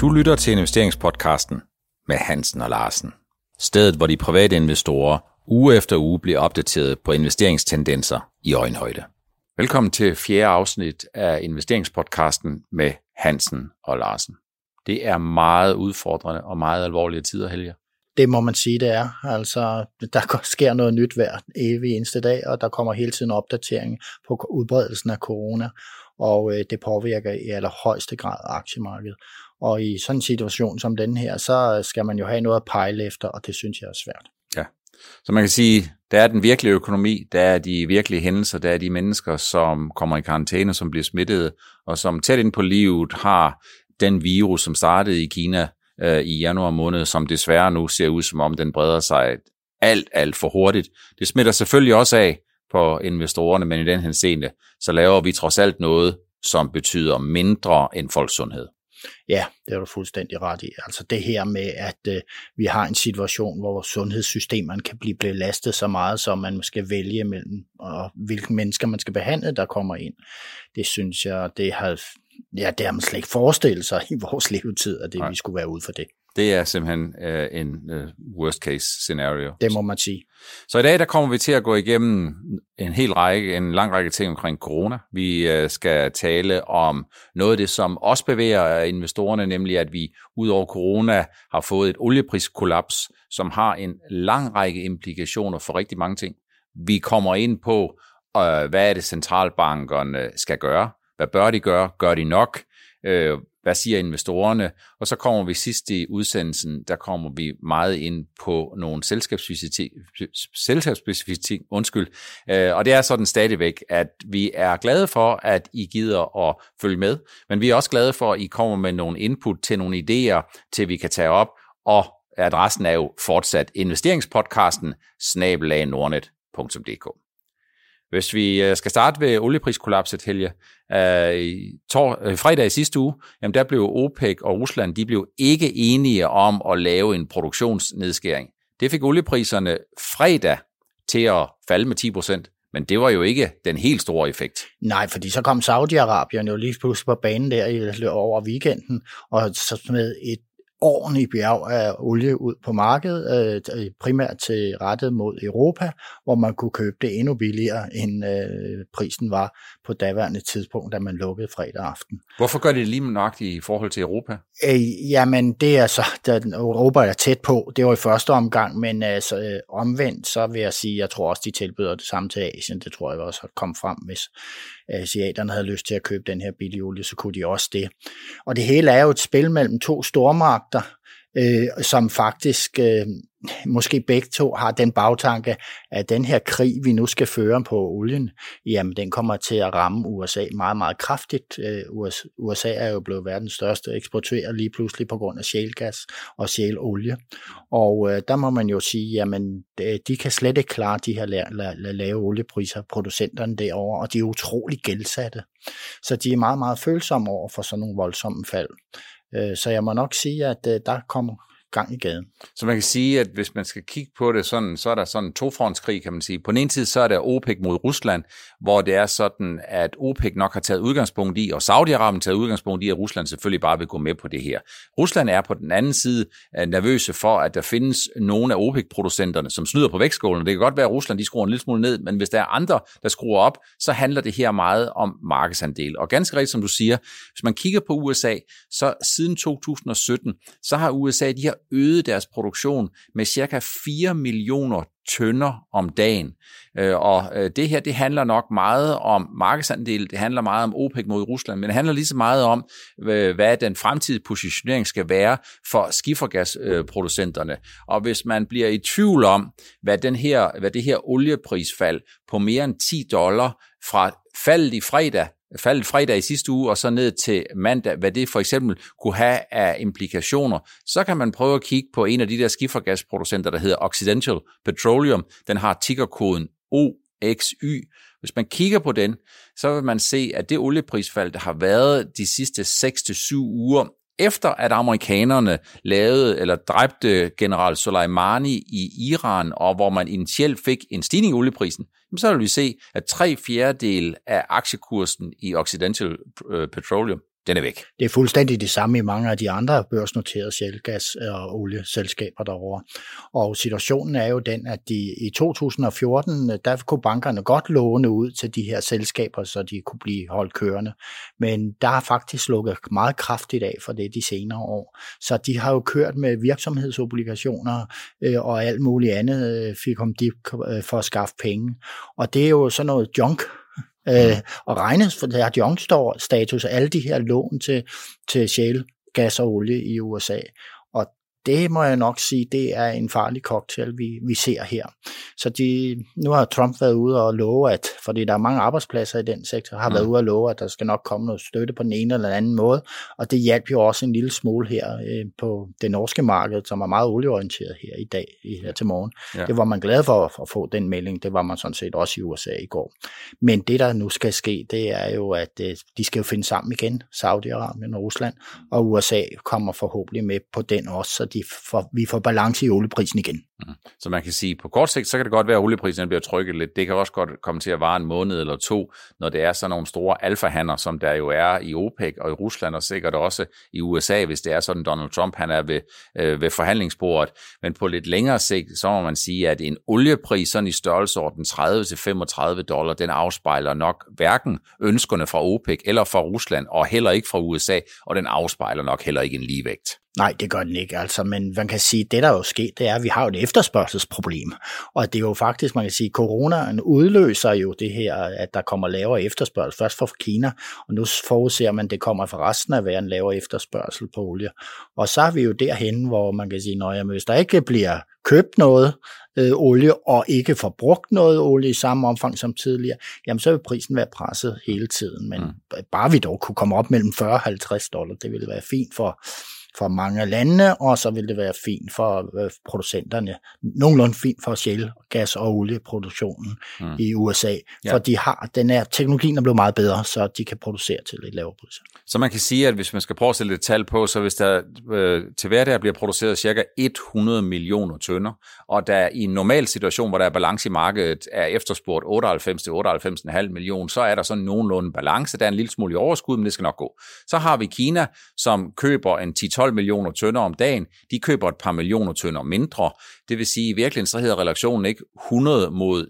Du lytter til investeringspodcasten med Hansen og Larsen. Stedet, hvor de private investorer uge efter uge bliver opdateret på investeringstendenser i øjenhøjde. Velkommen til fjerde afsnit af investeringspodcasten med Hansen og Larsen. Det er meget udfordrende og meget alvorlige tider, Helge. Det må man sige, det er. Altså, der sker noget nyt hver evig eneste dag, og der kommer hele tiden opdatering på udbredelsen af corona, og øh, det påvirker i allerhøjeste grad aktiemarkedet. Og i sådan en situation som den her, så skal man jo have noget at pejle efter, og det synes jeg er svært. Ja, så man kan sige, der er den virkelige økonomi, der er de virkelige hændelser, der er de mennesker, som kommer i karantæne, som bliver smittet, og som tæt ind på livet har den virus, som startede i Kina øh, i januar måned, som desværre nu ser ud som om den breder sig alt, alt for hurtigt. Det smitter selvfølgelig også af på investorerne, men i den henseende, så laver vi trods alt noget, som betyder mindre end folks sundhed. Ja, det er du fuldstændig ret i. Altså det her med, at øh, vi har en situation, hvor sundhedssystemerne kan blive belastet så meget, så man skal vælge mellem, og hvilke mennesker man skal behandle, der kommer ind. Det synes jeg, det har, ja, det har man slet ikke forestillet sig i vores levetid, at det, vi skulle være ude for det. Det er simpelthen uh, en uh, worst case scenario. Det må man sige. Så i dag der kommer vi til at gå igennem en hel række, en lang række ting omkring corona. Vi uh, skal tale om noget af det, som også bevæger investorerne, nemlig at vi ud over corona har fået et oliepriskollaps, som har en lang række implikationer for rigtig mange ting. Vi kommer ind på, uh, hvad er det centralbankerne skal gøre? Hvad bør de gøre? Gør de nok? Øh, hvad siger investorerne? Og så kommer vi sidst i udsendelsen, der kommer vi meget ind på nogle selskabsspecifikke, undskyld. Øh, og det er sådan stadigvæk, at vi er glade for, at I gider at følge med, men vi er også glade for, at I kommer med nogle input til nogle idéer, til vi kan tage op, og adressen er jo fortsat investeringspodcasten snabelag.nordnet.dk. Hvis vi øh, skal starte ved oliepriskollapset, Helge, øh, tor, øh, fredag i sidste uge, jamen der blev OPEC og Rusland, de blev ikke enige om at lave en produktionsnedskæring. Det fik oliepriserne fredag til at falde med 10 procent. Men det var jo ikke den helt store effekt. Nej, fordi så kom Saudi-Arabien jo lige pludselig på banen der over weekenden, og så med et ordentlig bjerg af olie ud på markedet, øh, primært til rettet mod Europa, hvor man kunne købe det endnu billigere, end øh, prisen var på daværende tidspunkt, da man lukkede fredag aften. Hvorfor gør det lige nok i forhold til Europa? Øh, jamen, det er så, da Europa er tæt på, det var i første omgang, men altså, øh, omvendt, så vil jeg sige, jeg tror også, de tilbyder det samme til Asien, det tror jeg også kommet frem, hvis asiaterne havde lyst til at købe den her billige olie, så kunne de også det. Og det hele er jo et spil mellem to magter, øh, som faktisk øh, måske begge to har den bagtanke, at den her krig, vi nu skal føre på olien, jamen den kommer til at ramme USA meget, meget kraftigt. Øh, USA er jo blevet verdens største eksportør lige pludselig på grund af shalegas og shale-olie. Og øh, der må man jo sige, jamen øh, de kan slet ikke klare de her lave oliepriser, producenterne derovre, og de er utrolig gældsatte. Så de er meget, meget følsomme over for sådan nogle voldsomme fald. Øh, så jeg må nok sige, at øh, der kommer gang i gaden. Så man kan sige, at hvis man skal kigge på det sådan, så er der sådan en tofrontskrig, kan man sige. På den ene side, så er der OPEC mod Rusland, hvor det er sådan, at OPEC nok har taget udgangspunkt i, og Saudi-Arabien taget udgangspunkt i, at Rusland selvfølgelig bare vil gå med på det her. Rusland er på den anden side øh, nervøse for, at der findes nogle af OPEC-producenterne, som snyder på vægtskålen. Det kan godt være, at Rusland de skruer en lille smule ned, men hvis der er andre, der skruer op, så handler det her meget om markedsandel. Og ganske rigtigt, som du siger, hvis man kigger på USA, så siden 2017, så har USA, de har øget deres produktion med cirka 4 millioner tønder om dagen. Øh, og øh, det her, det handler nok meget om markedsandel, det handler meget om OPEC mod Rusland, men det handler lige så meget om, øh, hvad den fremtidige positionering skal være for skifergasproducenterne. Og hvis man bliver i tvivl om, hvad, den her, hvad det her olieprisfald på mere end 10 dollar fra faldet i fredag faldet fredag i sidste uge, og så ned til mandag, hvad det for eksempel kunne have af implikationer, så kan man prøve at kigge på en af de der skifergasproducenter, der hedder Occidental Petroleum. Den har tickerkoden OXY. Hvis man kigger på den, så vil man se, at det olieprisfald, der har været de sidste 6-7 uger, efter at amerikanerne lavede eller dræbte general Soleimani i Iran, og hvor man initielt fik en stigning i olieprisen, så vil vi se, at tre fjerdedel af aktiekursen i Occidental øh, Petroleum, den er væk. Det er fuldstændig det samme i mange af de andre børsnoterede sjælgas- og olieselskaber derovre. Og situationen er jo den, at de, i 2014, der kunne bankerne godt låne ud til de her selskaber, så de kunne blive holdt kørende. Men der har faktisk lukket meget kraftigt af for det de senere år. Så de har jo kørt med virksomhedsobligationer øh, og alt muligt andet, øh, fik om de øh, for at skaffe penge. Og det er jo sådan noget junk, øh, og regnes for junk-status af alle de her lån til, til shale, gas og olie i USA det må jeg nok sige, det er en farlig cocktail, vi, vi ser her. Så de, nu har Trump været ude og love, at, fordi der er mange arbejdspladser i den sektor, har mm. været ude og love, at der skal nok komme noget støtte på den ene eller anden måde, og det hjælper jo også en lille smule her øh, på det norske marked, som er meget olieorienteret her i dag, her til morgen. Ja. Det var man glad for at få den melding, det var man sådan set også i USA i går. Men det, der nu skal ske, det er jo, at øh, de skal jo finde sammen igen, Saudi-Arabien og Rusland, og USA kommer forhåbentlig med på den også, så de får, vi får balance i olieprisen igen. Mm. Så man kan sige, på kort sigt, så kan det godt være, at olieprisen bliver trykket lidt. Det kan også godt komme til at vare en måned eller to, når det er sådan nogle store alfahander, som der jo er i OPEC og i Rusland, og sikkert også i USA, hvis det er sådan, Donald Trump han er ved, øh, ved forhandlingsbordet. Men på lidt længere sigt, så må man sige, at en oliepris sådan i størrelsesorden 30-35 dollar, den afspejler nok hverken ønskerne fra OPEC eller fra Rusland, og heller ikke fra USA, og den afspejler nok heller ikke en ligevægt. Nej, det gør den ikke, altså, men man kan sige, at det der er jo sket, det er, at vi har jo et efterspørgselsproblem, og det er jo faktisk, man kan sige, at coronaen udløser jo det her, at der kommer lavere efterspørgsel, først for Kina, og nu forudser man, at det kommer for resten af være en lavere efterspørgsel på olie. Og så er vi jo derhen, hvor man kan sige, at hvis der ikke bliver købt noget øh, olie, og ikke får brugt noget olie i samme omfang som tidligere, jamen så vil prisen være presset hele tiden. Men mm. bare vi dog kunne komme op mellem 40 og 50 dollar, det ville være fint for for mange af landene, og så vil det være fint for øh, producenterne, nogenlunde fint for shale, gas og olieproduktionen mm. i USA, ja. for de har, den er, teknologien er blevet meget bedre, så de kan producere til et lavere pris. Så man kan sige, at hvis man skal prøve at sætte et tal på, så hvis der øh, til hverdag bliver produceret cirka 100 millioner tønder, og der i en normal situation, hvor der er balance i markedet, er efterspurgt 98-98,5 millioner, så er der sådan nogenlunde balance. Der er en lille smule i overskud, men det skal nok gå. Så har vi Kina, som køber en 10 12 millioner tønder om dagen, de køber et par millioner tønder mindre. Det vil sige, at i virkeligheden så hedder relationen ikke 100 mod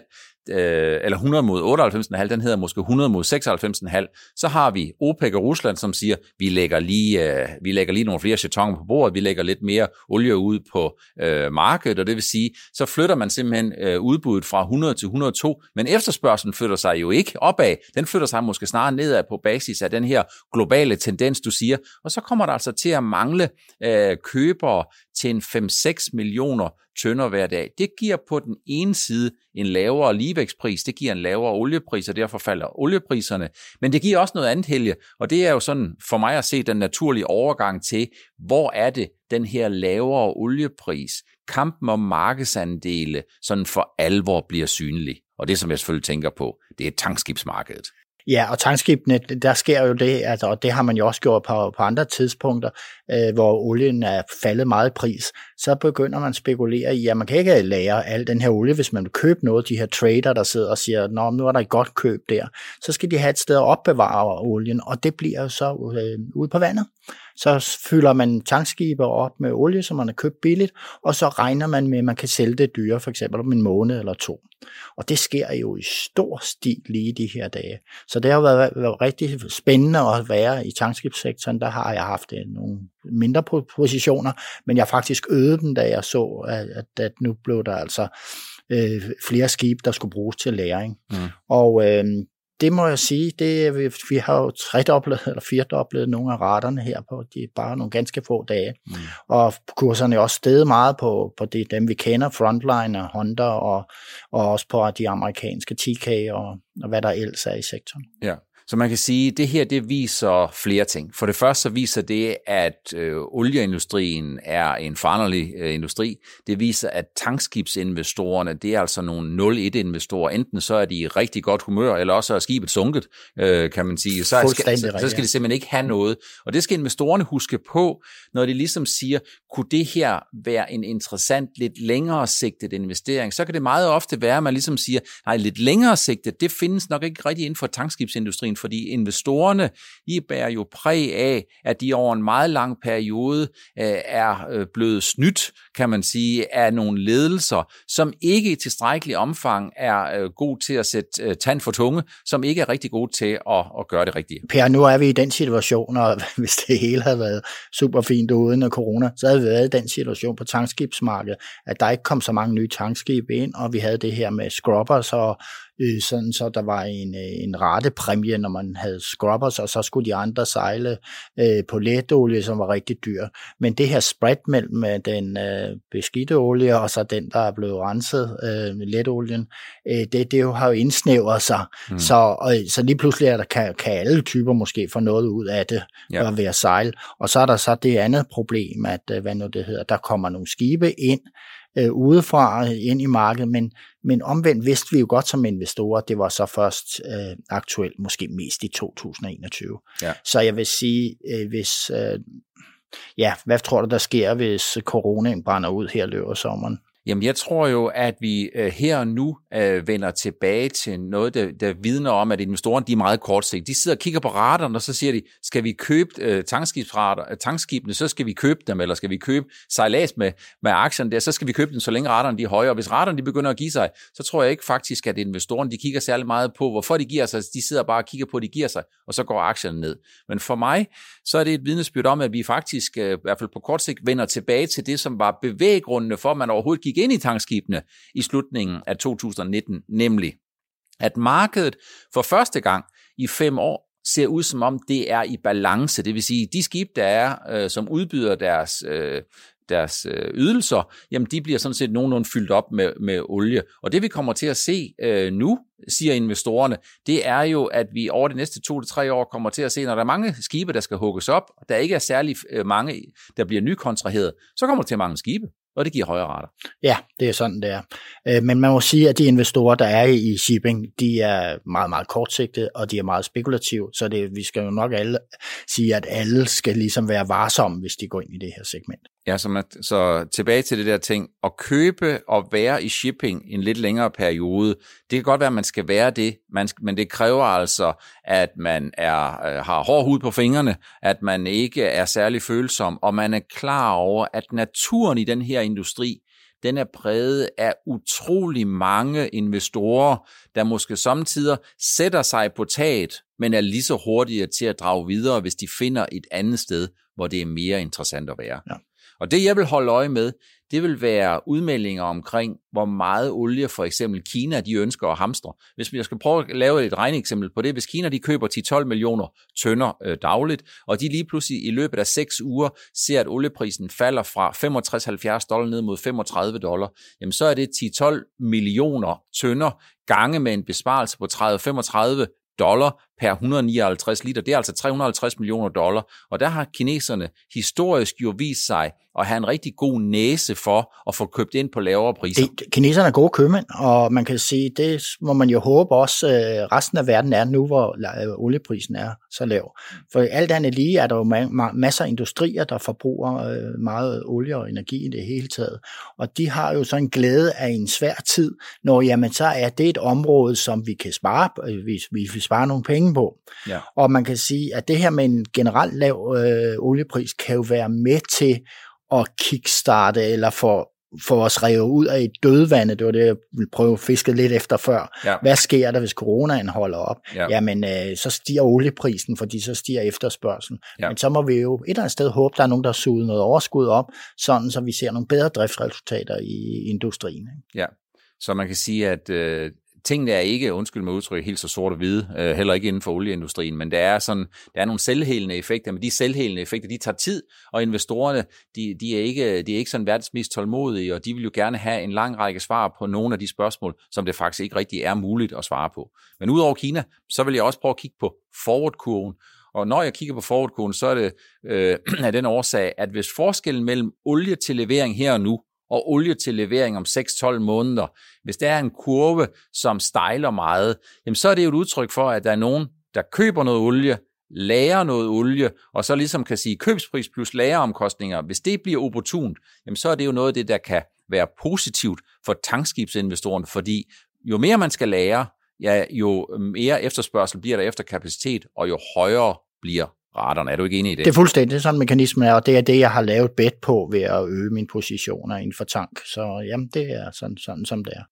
96,5, øh, eller 100 mod 98,5, den hedder måske 100 mod 96,5, så har vi OPEC og Rusland, som siger, vi lægger lige, øh, vi lægger lige nogle flere chatonger på bordet, vi lægger lidt mere olie ud på øh, markedet, og det vil sige, så flytter man simpelthen øh, udbuddet fra 100 til 102, men efterspørgselen flytter sig jo ikke opad, den flytter sig måske snarere nedad på basis af den her globale tendens, du siger, og så kommer der altså til at mangle øh, købere til en 5-6 millioner tønder hver dag. Det giver på den ene side en lavere ligevægtspris, det giver en lavere oliepris, og derfor falder oliepriserne. Men det giver også noget andet, Helge, og det er jo sådan for mig at se den naturlige overgang til, hvor er det den her lavere oliepris, kampen om markedsandele, sådan for alvor bliver synlig. Og det, som jeg selvfølgelig tænker på, det er tankskibsmarkedet. Ja, og tankskibene, der sker jo det, altså, og det har man jo også gjort på, på andre tidspunkter, øh, hvor olien er faldet meget i pris, så begynder man at spekulere i, at man kan ikke lære al den her olie, hvis man vil købe noget. De her trader, der sidder og siger, Nå, nu er der et godt køb der. Så skal de have et sted at opbevare olien, og det bliver jo så øh, ude på vandet. Så fylder man tankskibe op med olie, som man har købt billigt, og så regner man med, at man kan sælge det dyre, for eksempel om en måned eller to. Og det sker jo i stor stil lige de her dage. Så det har været, været rigtig spændende at være i tankskibssektoren. Der har jeg haft øh, nogle mindre positioner, men jeg faktisk øget dem, da jeg så, at, at, at nu blev der altså øh, flere skibe, der skulle bruges til læring. Mm. Og øh, det må jeg sige, det, vi, vi har jo tredoblet eller firedoblet nogle af raterne her på de bare nogle ganske få dage. Mm. Og kurserne er også steget meget på, på det, dem, vi kender, Frontline og Honda, og, og også på de amerikanske TK og, og hvad der ellers er i sektoren. Ja. Så man kan sige, at det her det viser flere ting. For det første så viser det, at øh, olieindustrien er en foranderlig øh, industri. Det viser, at tankskibsinvestorerne, det er altså nogle 0-1-investorer. Enten så er de i rigtig godt humør, eller også er skibet sunket, øh, kan man sige. Så, skal, så, så skal de simpelthen ikke have noget. Og det skal investorerne huske på, når de ligesom siger, kunne det her være en interessant, lidt længere sigtet investering, så kan det meget ofte være, at man ligesom siger, nej, lidt længere sigtet, det findes nok ikke rigtig inden for tankskibsindustrien ben, fordi investorerne, de bærer jo præg af, at de over en meget lang periode øh, er øh, blevet snydt, kan man sige, af nogle ledelser, som ikke i tilstrækkelig omfang er øh, god til at sætte øh, tand for tunge, som ikke er rigtig god til at, at gøre det rigtige. Per, nu er vi i den situation, og hvis det hele havde været super fint uden corona, så havde vi været i den situation på tankskibsmarkedet, at der ikke kom så mange nye tankskibe ind, og vi havde det her med scrubbers og øh, sådan så der var en, øh, en ratepræmie, når man havde scrubbers, og så skulle de andre sejle øh, på letolie, som var rigtig dyr. Men det her spread mellem øh, den øh, beskidte olie og så den, der er blevet renset, øh, letolien, øh, det, det jo har jo indsnævret sig. Mm. Så, og, så lige pludselig er der, kan, kan alle typer måske få noget ud af det ja. at være sejl. Og så er der så det andet problem, at øh, hvad nu det hedder, der kommer nogle skibe ind, øh, udefra ind i markedet, men, men omvendt vidste vi jo godt som investorer, det var så først øh, aktuelt, måske mest i 2021. Ja. Så jeg vil sige, øh, hvis... Øh, ja, hvad tror du, der sker, hvis coronaen brænder ud her løber sommeren? Jamen, jeg tror jo, at vi øh, her og nu øh, vender tilbage til noget, der, der vidner om, at investorerne de er meget kortsigtede. De sidder og kigger på raterne, og så siger de, skal vi købe øh, øh, tankskibene, så skal vi købe dem, eller skal vi købe sejlads med, med aktierne der, så skal vi købe dem, så længe raterne de er høje. Og hvis raterne de begynder at give sig, så tror jeg ikke faktisk, at investorerne de kigger særlig meget på, hvorfor de giver sig. De sidder bare og kigger på, at de giver sig, og så går aktierne ned. Men for mig, så er det et vidnesbyrd om, at vi faktisk, øh, i hvert fald på kort sigt, vender tilbage til det, som var bevæggrundene for, at man overhovedet gik ind i tankskibene i slutningen af 2019, nemlig at markedet for første gang i fem år ser ud som om det er i balance. Det vil sige, de skib, der er, øh, som udbyder deres, øh, deres øh, ydelser, jamen de bliver sådan set nogenlunde fyldt op med, med olie. Og det vi kommer til at se øh, nu, siger investorerne, det er jo, at vi over de næste to til tre år kommer til at se, når der er mange skibe, der skal hugges op, og der ikke er særlig øh, mange, der bliver nykontraheret, så kommer der til mange skibe og det giver højere rater. Ja, det er sådan, det er. Øh, men man må sige, at de investorer, der er i shipping, de er meget, meget kortsigtede, og de er meget spekulative, så det, vi skal jo nok alle sige, at alle skal ligesom være varsomme, hvis de går ind i det her segment. Ja, så, man, så tilbage til det der ting, at købe og være i shipping en lidt længere periode, det kan godt være, at man skal være det, man, men det kræver altså, at man er, øh, har hård hud på fingrene, at man ikke er særlig følsom, og man er klar over, at naturen i den her industri, den er præget af utrolig mange investorer, der måske samtidig sætter sig på taget, men er lige så hurtige til at drage videre, hvis de finder et andet sted, hvor det er mere interessant at være. Ja. Og det, jeg vil holde øje med, det vil være udmeldinger omkring, hvor meget olie for eksempel Kina de ønsker at hamstre. Hvis jeg skal prøve at lave et regneeksempel på det, hvis Kina de køber 10-12 millioner tønder øh, dagligt, og de lige pludselig i løbet af 6 uger ser, at olieprisen falder fra 65-70 dollar ned mod 35 dollar, jamen så er det 10-12 millioner tønder gange med en besparelse på 30-35 dollar per 159 liter. Det er altså 350 millioner dollar. Og der har kineserne historisk jo vist sig at have en rigtig god næse for at få købt ind på lavere priser. Det, kineserne er gode købmænd, og man kan sige, det må man jo håbe også, øh, resten af verden er nu, hvor øh, olieprisen er så lav. For alt andet lige er der jo masser af industrier, der forbruger øh, meget olie og energi i det hele taget. Og de har jo så en glæde af en svær tid, når jamen, så er det et område, som vi kan spare, hvis vi vil spare nogle penge på. Ja. Og man kan sige, at det her med en generelt lav øh, oliepris kan jo være med til at kickstarte eller få få os revet ud af et dødvande, det var det, jeg ville prøve at fiske lidt efter før. Ja. Hvad sker der, hvis coronaen holder op? Ja. Jamen, øh, så stiger olieprisen, fordi så stiger efterspørgselen. Ja. Men så må vi jo et eller andet sted håbe, der er nogen, der suger noget overskud op, sådan så vi ser nogle bedre driftsresultater i industrien. Ikke? Ja, så man kan sige, at øh, tingene er ikke, undskyld mig udtryk, helt så sort og hvide, øh, heller ikke inden for olieindustrien, men der er, sådan, der er nogle selvhelende effekter, men de selvhelende effekter, de tager tid, og investorerne, de, de, er, ikke, de er ikke sådan verdens mest tålmodige, og de vil jo gerne have en lang række svar på nogle af de spørgsmål, som det faktisk ikke rigtig er muligt at svare på. Men udover Kina, så vil jeg også prøve at kigge på forward-kurven, og når jeg kigger på forward så er det øh, af den årsag, at hvis forskellen mellem olie til levering her og nu, og olie til levering om 6-12 måneder, hvis der er en kurve, som stejler meget, jamen så er det jo et udtryk for, at der er nogen, der køber noget olie, lærer noget olie, og så ligesom kan sige købspris plus lageromkostninger, hvis det bliver opportunt, jamen så er det jo noget af det, der kan være positivt for tankskibsinvestoren, fordi jo mere man skal lære, ja, jo mere efterspørgsel bliver der efter kapacitet, og jo højere bliver raterne. Er du ikke enig i det? Det er fuldstændig sådan mekanismen er, og det er det, jeg har lavet bet på ved at øge mine positioner inden for tank. Så jamen, det er sådan, sådan som det er.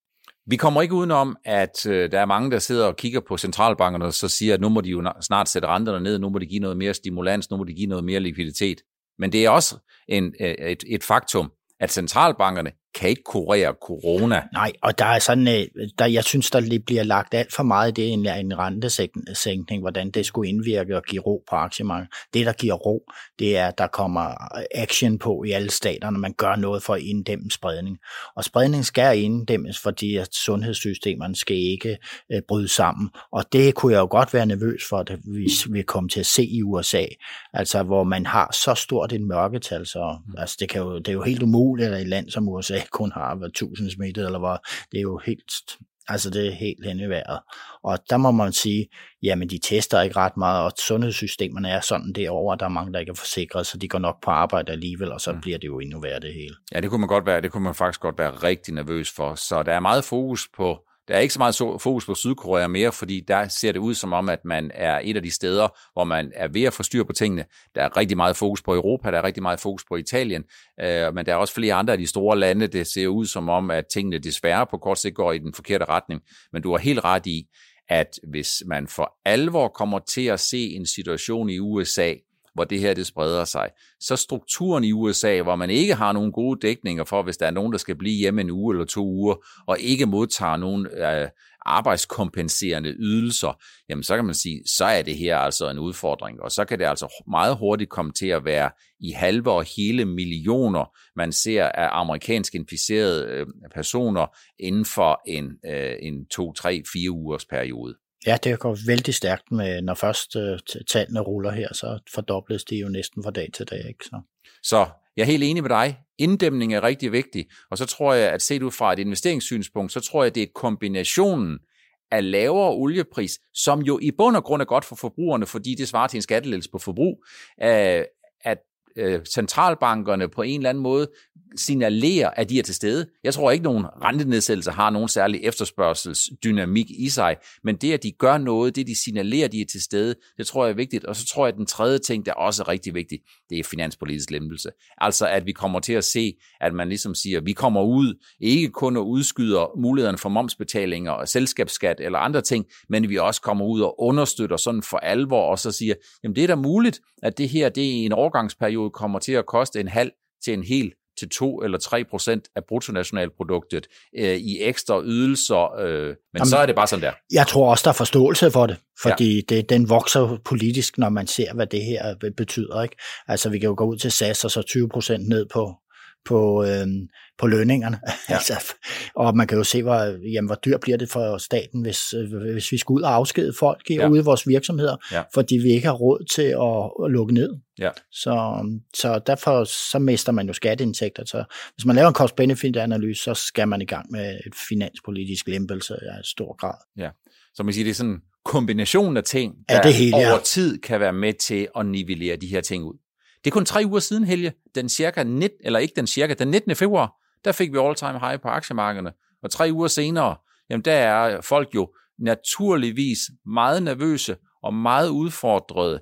Vi kommer ikke udenom, at øh, der er mange, der sidder og kigger på centralbankerne og så siger, at nu må de jo snart sætte renterne ned, nu må de give noget mere stimulans, nu må de give noget mere likviditet. Men det er også en, øh, et, et faktum, at centralbankerne kan ikke kurere corona. Nej, og der er sådan, øh, der, jeg synes, der bliver lagt alt for meget i det, en, en rentesænkning, hvordan det skulle indvirke og give ro på aktiemarkedet. Det, der giver ro, det er, at der kommer action på i alle staterne. Man gør noget for at inddæmme spredning. Og spredning skal inddæmmes, fordi at sundhedssystemerne skal ikke øh, bryde sammen. Og det kunne jeg jo godt være nervøs for, at vi vil komme til at se i USA. Altså, hvor man har så stort et mørketal, så mm. altså, det, kan jo, det er jo helt umuligt, at et land som USA kun har været 1000 smittet, eller hvad. Det er jo helt, altså det er helt hen i vejret. Og der må man sige, jamen de tester ikke ret meget, og sundhedssystemerne er sådan derovre, der er mange, der ikke er forsikret, så de går nok på arbejde alligevel, og så mm. bliver det jo endnu værre det hele. Ja, det kunne man godt være, det kunne man faktisk godt være rigtig nervøs for. Så der er meget fokus på der er ikke så meget fokus på Sydkorea mere, fordi der ser det ud som om, at man er et af de steder, hvor man er ved at få styr på tingene. Der er rigtig meget fokus på Europa, der er rigtig meget fokus på Italien, øh, men der er også flere andre af de store lande, det ser ud som om, at tingene desværre på kort sigt går i den forkerte retning. Men du har helt ret i, at hvis man for alvor kommer til at se en situation i USA, hvor det her det spreder sig. Så strukturen i USA, hvor man ikke har nogen gode dækninger for, hvis der er nogen, der skal blive hjemme en uge eller to uger, og ikke modtager nogen øh, arbejdskompenserende ydelser, jamen så kan man sige, så er det her altså en udfordring, og så kan det altså meget hurtigt komme til at være i halve og hele millioner, man ser af amerikansk inficerede øh, personer inden for en, øh, en to, tre, fire ugers periode. Ja, det går vældig stærkt med, når først uh, tallene ruller her, så fordobles det jo næsten fra dag til dag. Ikke? Så. så jeg er helt enig med dig. Inddæmning er rigtig vigtig, og så tror jeg, at set ud fra et investeringssynspunkt, så tror jeg, det er kombinationen af lavere oliepris, som jo i bund og grund er godt for forbrugerne, fordi det svarer til en skattelettelse på forbrug, øh, at øh, centralbankerne på en eller anden måde signalerer, at de er til stede. Jeg tror ikke, nogen rentenedsættelse har nogen særlig efterspørgselsdynamik i sig, men det, at de gør noget, det de signalerer, de er til stede, det tror jeg er vigtigt. Og så tror jeg, at den tredje ting, der også er rigtig vigtig, det er finanspolitisk lempelse. Altså, at vi kommer til at se, at man ligesom siger, at vi kommer ud, ikke kun og udskyder mulighederne for momsbetalinger og selskabsskat eller andre ting, men vi også kommer ud og understøtter sådan for alvor, og så siger, jamen det er da muligt, at det her, det er en overgangsperiode kommer til at koste en halv til en hel til 2 eller 3 procent af bruttonationalproduktet øh, i ekstra ydelser, øh, men Jamen, så er det bare sådan der. Jeg tror også, der er forståelse for det, fordi ja. det, den vokser politisk, når man ser, hvad det her betyder. Ikke? Altså, vi kan jo gå ud til SAS og så 20 procent ned på, på, øh, på lønningerne. Ja. altså, og man kan jo se, hvor, jamen, hvor dyrt bliver det for staten, hvis, øh, hvis vi skal ud og afskede folk i, ja. ude i vores virksomheder, ja. fordi vi ikke har råd til at, at lukke ned. Ja. Så, så derfor så mister man jo skatteindtægter. Så hvis man laver en cost-benefit-analyse, så skal man i gang med et finanspolitisk lempelse af stor grad. Ja. Så man siger, det er sådan kombinationen af ting, der ja, det hele, over ja. tid kan være med til at nivellere de her ting ud. Det er kun tre uger siden, Helge, den cirka 19, eller ikke den cirka, den 19. februar, der fik vi all-time high på aktiemarkederne. Og tre uger senere, jamen der er folk jo naturligvis meget nervøse og meget udfordrede.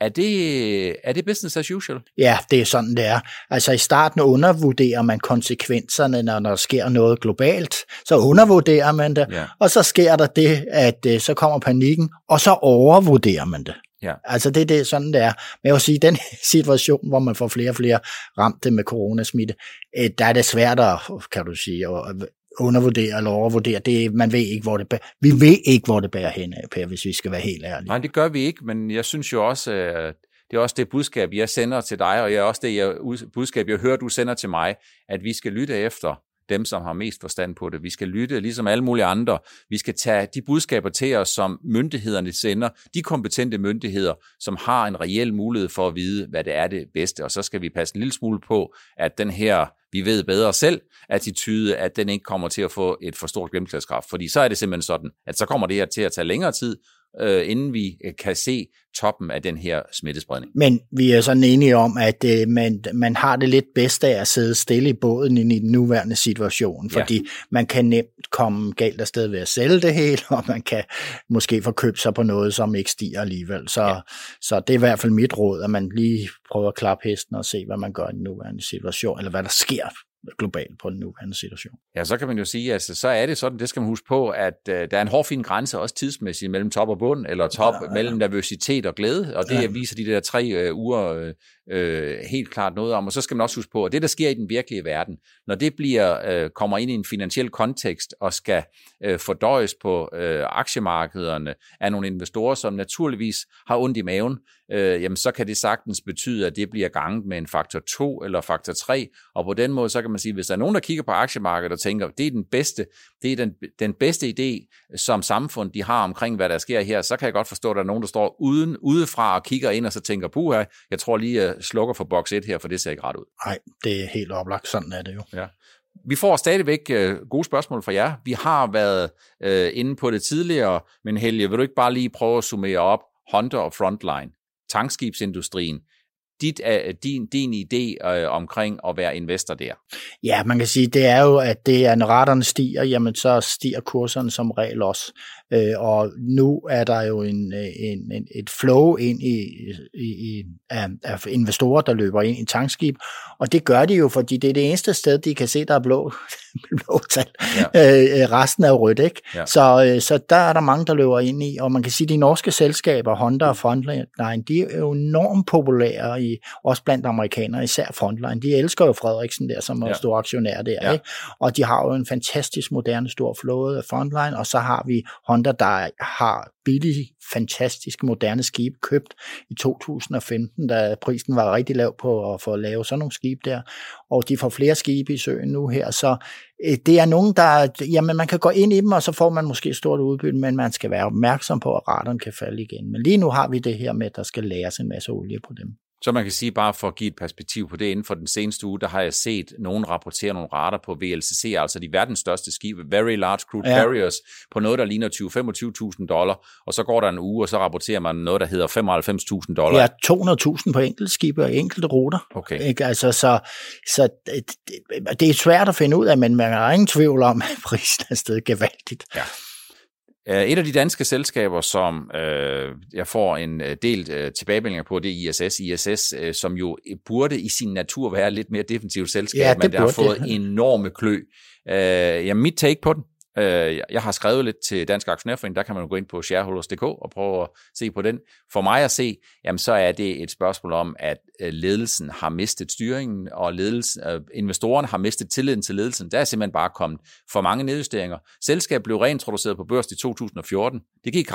Er det, er det business as usual? Ja, det er sådan, det er. Altså i starten undervurderer man konsekvenserne, når der sker noget globalt. Så undervurderer man det, ja. og så sker der det, at øh, så kommer panikken, og så overvurderer man det. Ja. Altså det, det er sådan, det er. Men jeg vil sige, den situation, hvor man får flere og flere ramte med coronasmitte, øh, der er det svært at, kan du sige, at undervurdere eller overvurdere. Det, man ved ikke, hvor det bærer. Vi ved ikke, hvor det bærer hen, Per, hvis vi skal være helt ærlige. Nej, det gør vi ikke, men jeg synes jo også, at det er også det budskab, jeg sender til dig, og jeg er også det jeg, budskab, jeg hører, du sender til mig, at vi skal lytte efter dem, som har mest forstand på det. Vi skal lytte, ligesom alle mulige andre. Vi skal tage de budskaber til os, som myndighederne sender, de kompetente myndigheder, som har en reel mulighed for at vide, hvad det er det bedste. Og så skal vi passe en lille smule på, at den her vi ved bedre selv attitude, at den ikke kommer til at få et for stort gennemslagskraft. Fordi så er det simpelthen sådan, at så kommer det her til at tage længere tid, øh, inden vi øh, kan se toppen af den her smittespredning. Men vi er sådan enige om, at øh, man, man har det lidt bedst af at sidde stille i båden i den nuværende situation, fordi ja. man kan nemt komme galt afsted ved at sælge det hele, og man kan måske få købt sig på noget, som ikke stiger alligevel. Så, ja. så det er i hvert fald mit råd, at man lige prøver at klappe hesten og se, hvad man gør i den nuværende situation, eller hvad der sker globalt på den nuværende situation. Ja, så kan man jo sige, at altså, så er det sådan, det skal man huske på, at uh, der er en hård fin grænse også tidsmæssigt mellem top og bund, eller top ja, ja, ja. mellem nervøsitet og glæde, og det ja. viser de der tre uh, uger uh, helt klart noget om. Og så skal man også huske på, at det, der sker i den virkelige verden, når det bliver uh, kommer ind i en finansiel kontekst og skal uh, fordøjes på uh, aktiemarkederne af nogle investorer, som naturligvis har ondt i maven, øh, jamen så kan det sagtens betyde, at det bliver ganget med en faktor 2 eller faktor 3, og på den måde, så kan man sige, hvis der er nogen, der kigger på aktiemarkedet og tænker, det er den bedste, det er den, den bedste idé, som samfund de har omkring, hvad der sker her, så kan jeg godt forstå, at der er nogen, der står uden, udefra og kigger ind og så tænker, puha, jeg tror lige, jeg slukker for boks 1 her, for det ser ikke ret ud. Nej, det er helt oplagt, sådan er det jo. Ja. Vi får stadigvæk øh, gode spørgsmål fra jer. Vi har været øh, inde på det tidligere, men Helge, vil du ikke bare lige prøve at summere op Honda og Frontline? Tankskibsindustrien, dit, øh, din, din idé øh, omkring at være investor der? Ja, man kan sige, det er jo, at det er, når raterne stiger, jamen så stiger kurserne som regel også. Øh, og nu er der jo en, øh, en, en, et flow ind i, i, i af, af investorer, der løber ind i tankskib, og det gør de jo, fordi det er det eneste sted, de kan se, der er blå, blå tal. Ja. Øh, resten er rødt, ikke? Ja. Så, øh, så der er der mange, der løber ind i, og man kan sige, at de norske selskaber, Honda og Frontline, de er jo enormt populære, i, også blandt amerikanere, især Frontline. De elsker jo Frederiksen der, som er ja. stor aktionær der, ja. ikke? Og de har jo en fantastisk moderne stor flåde af Frontline, og så har vi Honda der har billige, fantastisk moderne skibe købt i 2015, da prisen var rigtig lav på at få lave sådan nogle skibe der, og de får flere skibe i søen nu her, så øh, det er nogen, der, jamen man kan gå ind i dem, og så får man måske stort udbytte, men man skal være opmærksom på, at radaren kan falde igen. Men lige nu har vi det her med, at der skal læres en masse olie på dem. Så man kan sige, bare for at give et perspektiv på det, inden for den seneste uge, der har jeg set nogen rapportere nogle rater på VLCC, altså de verdens største skibe, Very Large Crude ja. Carriers, på noget, der ligner 20-25.000 dollar, og så går der en uge, og så rapporterer man noget, der hedder 95.000 dollar. Ja, 200.000 på enkelte skibe og enkelte ruter. Okay. Ikke? Altså, så, så det, det er svært at finde ud af, men man har ingen tvivl om, at prisen er stedet gevaldigt. Ja. Øh, et af de danske selskaber, som øh, jeg får en øh, del øh, tilbagemeldinger på, det er ISS. ISS, øh, som jo burde i sin natur være lidt mere defensivt selskab, ja, men der har fået det. enorme klø. Øh, ja, mit take på den, Øh, jeg har skrevet lidt til Dansk Aktionærforening, der kan man gå ind på shareholders.dk og prøve at se på den. For mig at se, jamen så er det et spørgsmål om, at øh, ledelsen har mistet styringen, og ledelsen, øh, investorerne har mistet tilliden til ledelsen. Der er simpelthen bare kommet for mange nedjusteringer. Selskabet blev reintroduceret på børs i 2014. Det gik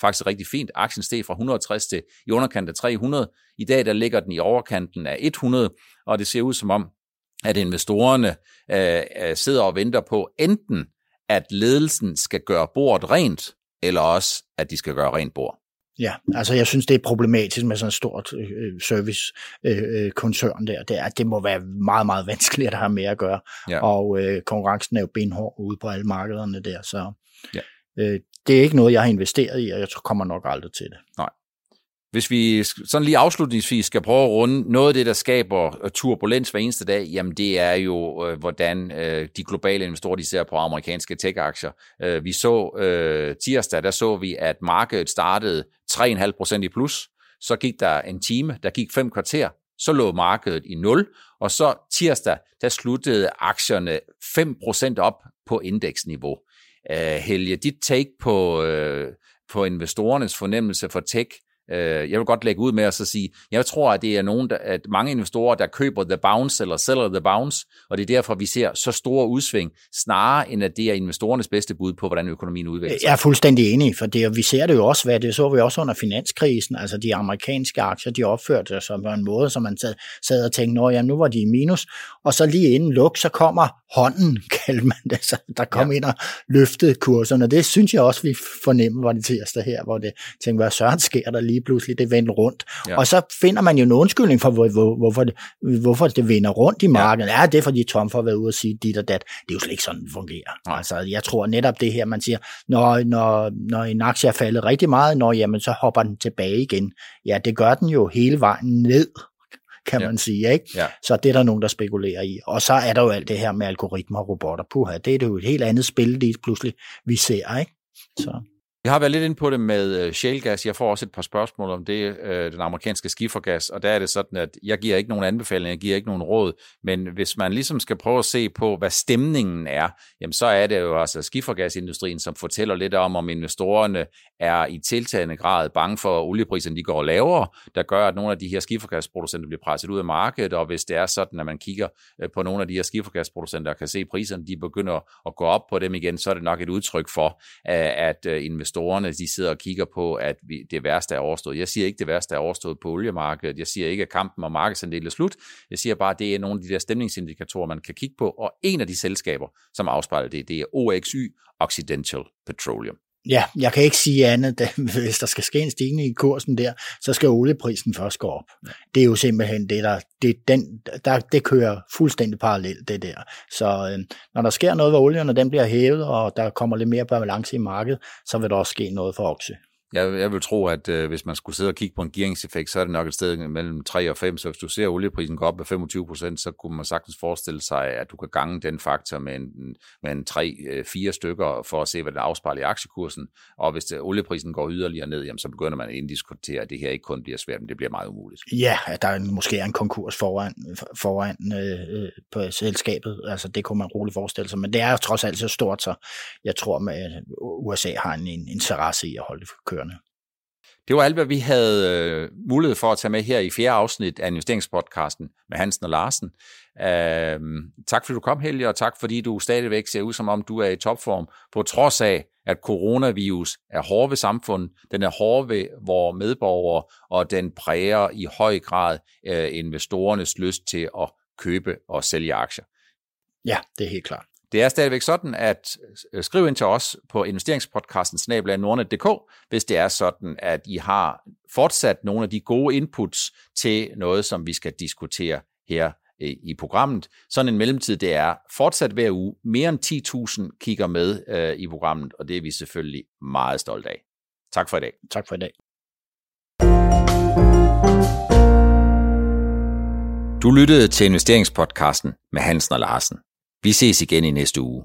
faktisk rigtig fint. Aktien steg fra 160 til i underkanten af 300. I dag der ligger den i overkanten af 100, og det ser ud som om, at investorerne øh, øh sidder og venter på enten at ledelsen skal gøre bordet rent, eller også, at de skal gøre rent bord. Ja, altså jeg synes, det er problematisk med sådan en stort øh, service-koncern øh, der. Det, er, det må være meget, meget vanskeligt at have med at gøre. Ja. Og øh, konkurrencen er jo benhård ude på alle markederne der, så ja. øh, det er ikke noget, jeg har investeret i, og jeg kommer nok aldrig til det. Nej. Hvis vi sådan lige afslutningsvis skal prøve at runde noget af det, der skaber øh, turbulens hver eneste dag, jamen det er jo, øh, hvordan øh, de globale investorer de ser på amerikanske tech-aktier. Øh, vi så øh, tirsdag, der så vi, at markedet startede 3,5% i plus. Så gik der en time, der gik fem kvarter, så lå markedet i 0, og så tirsdag, der sluttede aktierne 5% op på indeksniveau. Øh, Helge, dit take på, øh, på investorernes fornemmelse for tech, Øh, jeg vil godt lægge ud med at så sige, jeg tror, at det er nogen, der, at mange investorer, der køber the bounce eller sælger the bounce, og det er derfor, vi ser så store udsving, snarere end at det er investorernes bedste bud på, hvordan økonomien udvikler sig. Jeg er fuldstændig enig, for det, vi ser det jo også, hvad det så vi også under finanskrisen, altså de amerikanske aktier, de opførte sig som en måde, som man sad, sad og tænkte, at nu var de i minus, og så lige inden luk, så kommer hånden, kalder man det, så der kom ja. ind og løftede kurserne. Det synes jeg også, vi fornemmer var det tirsdag her, hvor det tænkte, hvad søren sker der lige lige pludselig det vendte rundt. Ja. Og så finder man jo en undskyldning for, hvor, hvor, hvorfor, det, hvorfor det vender rundt i markedet. Ja, ja det er fordi Trump har været ude og sige dit og dat. Det er jo slet ikke sådan, det fungerer. Ja. Altså, jeg tror netop det her, man siger, når, når, når en aktie er faldet rigtig meget, når, jamen, så hopper den tilbage igen. Ja, det gør den jo hele vejen ned kan ja. man sige. Ikke? Ja. Så det er der nogen, der spekulerer i. Og så er der jo alt det her med algoritmer og robotter. Puha, det er jo et helt andet spil, lige pludselig, vi ser. Ikke? Så. Jeg har været lidt inde på det med øh, shalegas. shale gas. Jeg får også et par spørgsmål om det, øh, den amerikanske skifergas, og der er det sådan, at jeg giver ikke nogen anbefaling, jeg giver ikke nogen råd, men hvis man ligesom skal prøve at se på, hvad stemningen er, jamen så er det jo altså skifergasindustrien, som fortæller lidt om, om investorerne er i tiltagende grad bange for, at oliepriserne de går lavere, der gør, at nogle af de her skifergasproducenter bliver presset ud af markedet, og hvis det er sådan, at man kigger øh, på nogle af de her skifergasproducenter og kan se, at priserne de begynder at gå op på dem igen, så er det nok et udtryk for, at investorerne investorerne de sidder og kigger på, at vi, det værste er overstået. Jeg siger ikke, det værste er overstået på oliemarkedet. Jeg siger ikke, at kampen om markedsandel er slut. Jeg siger bare, at det er nogle af de der stemningsindikatorer, man kan kigge på. Og en af de selskaber, som afspejler det, det er OXY, Occidental Petroleum. Ja, jeg kan ikke sige andet, at hvis der skal ske en stigning i kursen der, så skal olieprisen først gå op. Det er jo simpelthen det, der, det, den, der, det kører fuldstændig parallelt, det der. Så øh, når der sker noget ved olien, og den bliver hævet, og der kommer lidt mere balance i markedet, så vil der også ske noget for Oxy. Jeg, jeg vil tro, at øh, hvis man skulle sidde og kigge på en gearingseffekt, så er det nok et sted mellem 3 og 5. Så hvis du ser olieprisen gå op med 25 procent, så kunne man sagtens forestille sig, at du kan gange den faktor med en, med en 3-4 øh, stykker for at se, hvad det afspejler i aktiekursen. Og hvis det, olieprisen går yderligere ned, jamen, så begynder man at inddiskutere, at det her ikke kun bliver svært, men det bliver meget umuligt. Ja, der er måske en konkurs foran, foran øh, øh, på selskabet. Altså, det kunne man roligt forestille sig. Men det er trods alt så stort, så jeg tror, at øh, USA har en, en interesse i at holde det kørende kørende. Det var alt, hvad vi havde øh, mulighed for at tage med her i fjerde afsnit af investeringspodcasten med Hansen og Larsen. Øh, tak fordi du kom, Helge, og tak fordi du stadigvæk ser ud som om du er i topform, på trods af, at coronavirus er hård ved samfundet, den er hård ved vores medborgere, og den præger i høj grad øh, investorernes lyst til at købe og sælge aktier. Ja, det er helt klart. Det er stadigvæk sådan, at øh, skriv ind til os på investeringspodcasten snablag nordnet.dk, hvis det er sådan, at I har fortsat nogle af de gode inputs til noget, som vi skal diskutere her øh, i programmet. Sådan en mellemtid, det er fortsat hver uge. Mere end 10.000 kigger med øh, i programmet, og det er vi selvfølgelig meget stolte af. Tak for i dag. Tak for i dag. Du lyttede til investeringspodcasten med Hansen og Larsen. Vi ses igen i næste uge.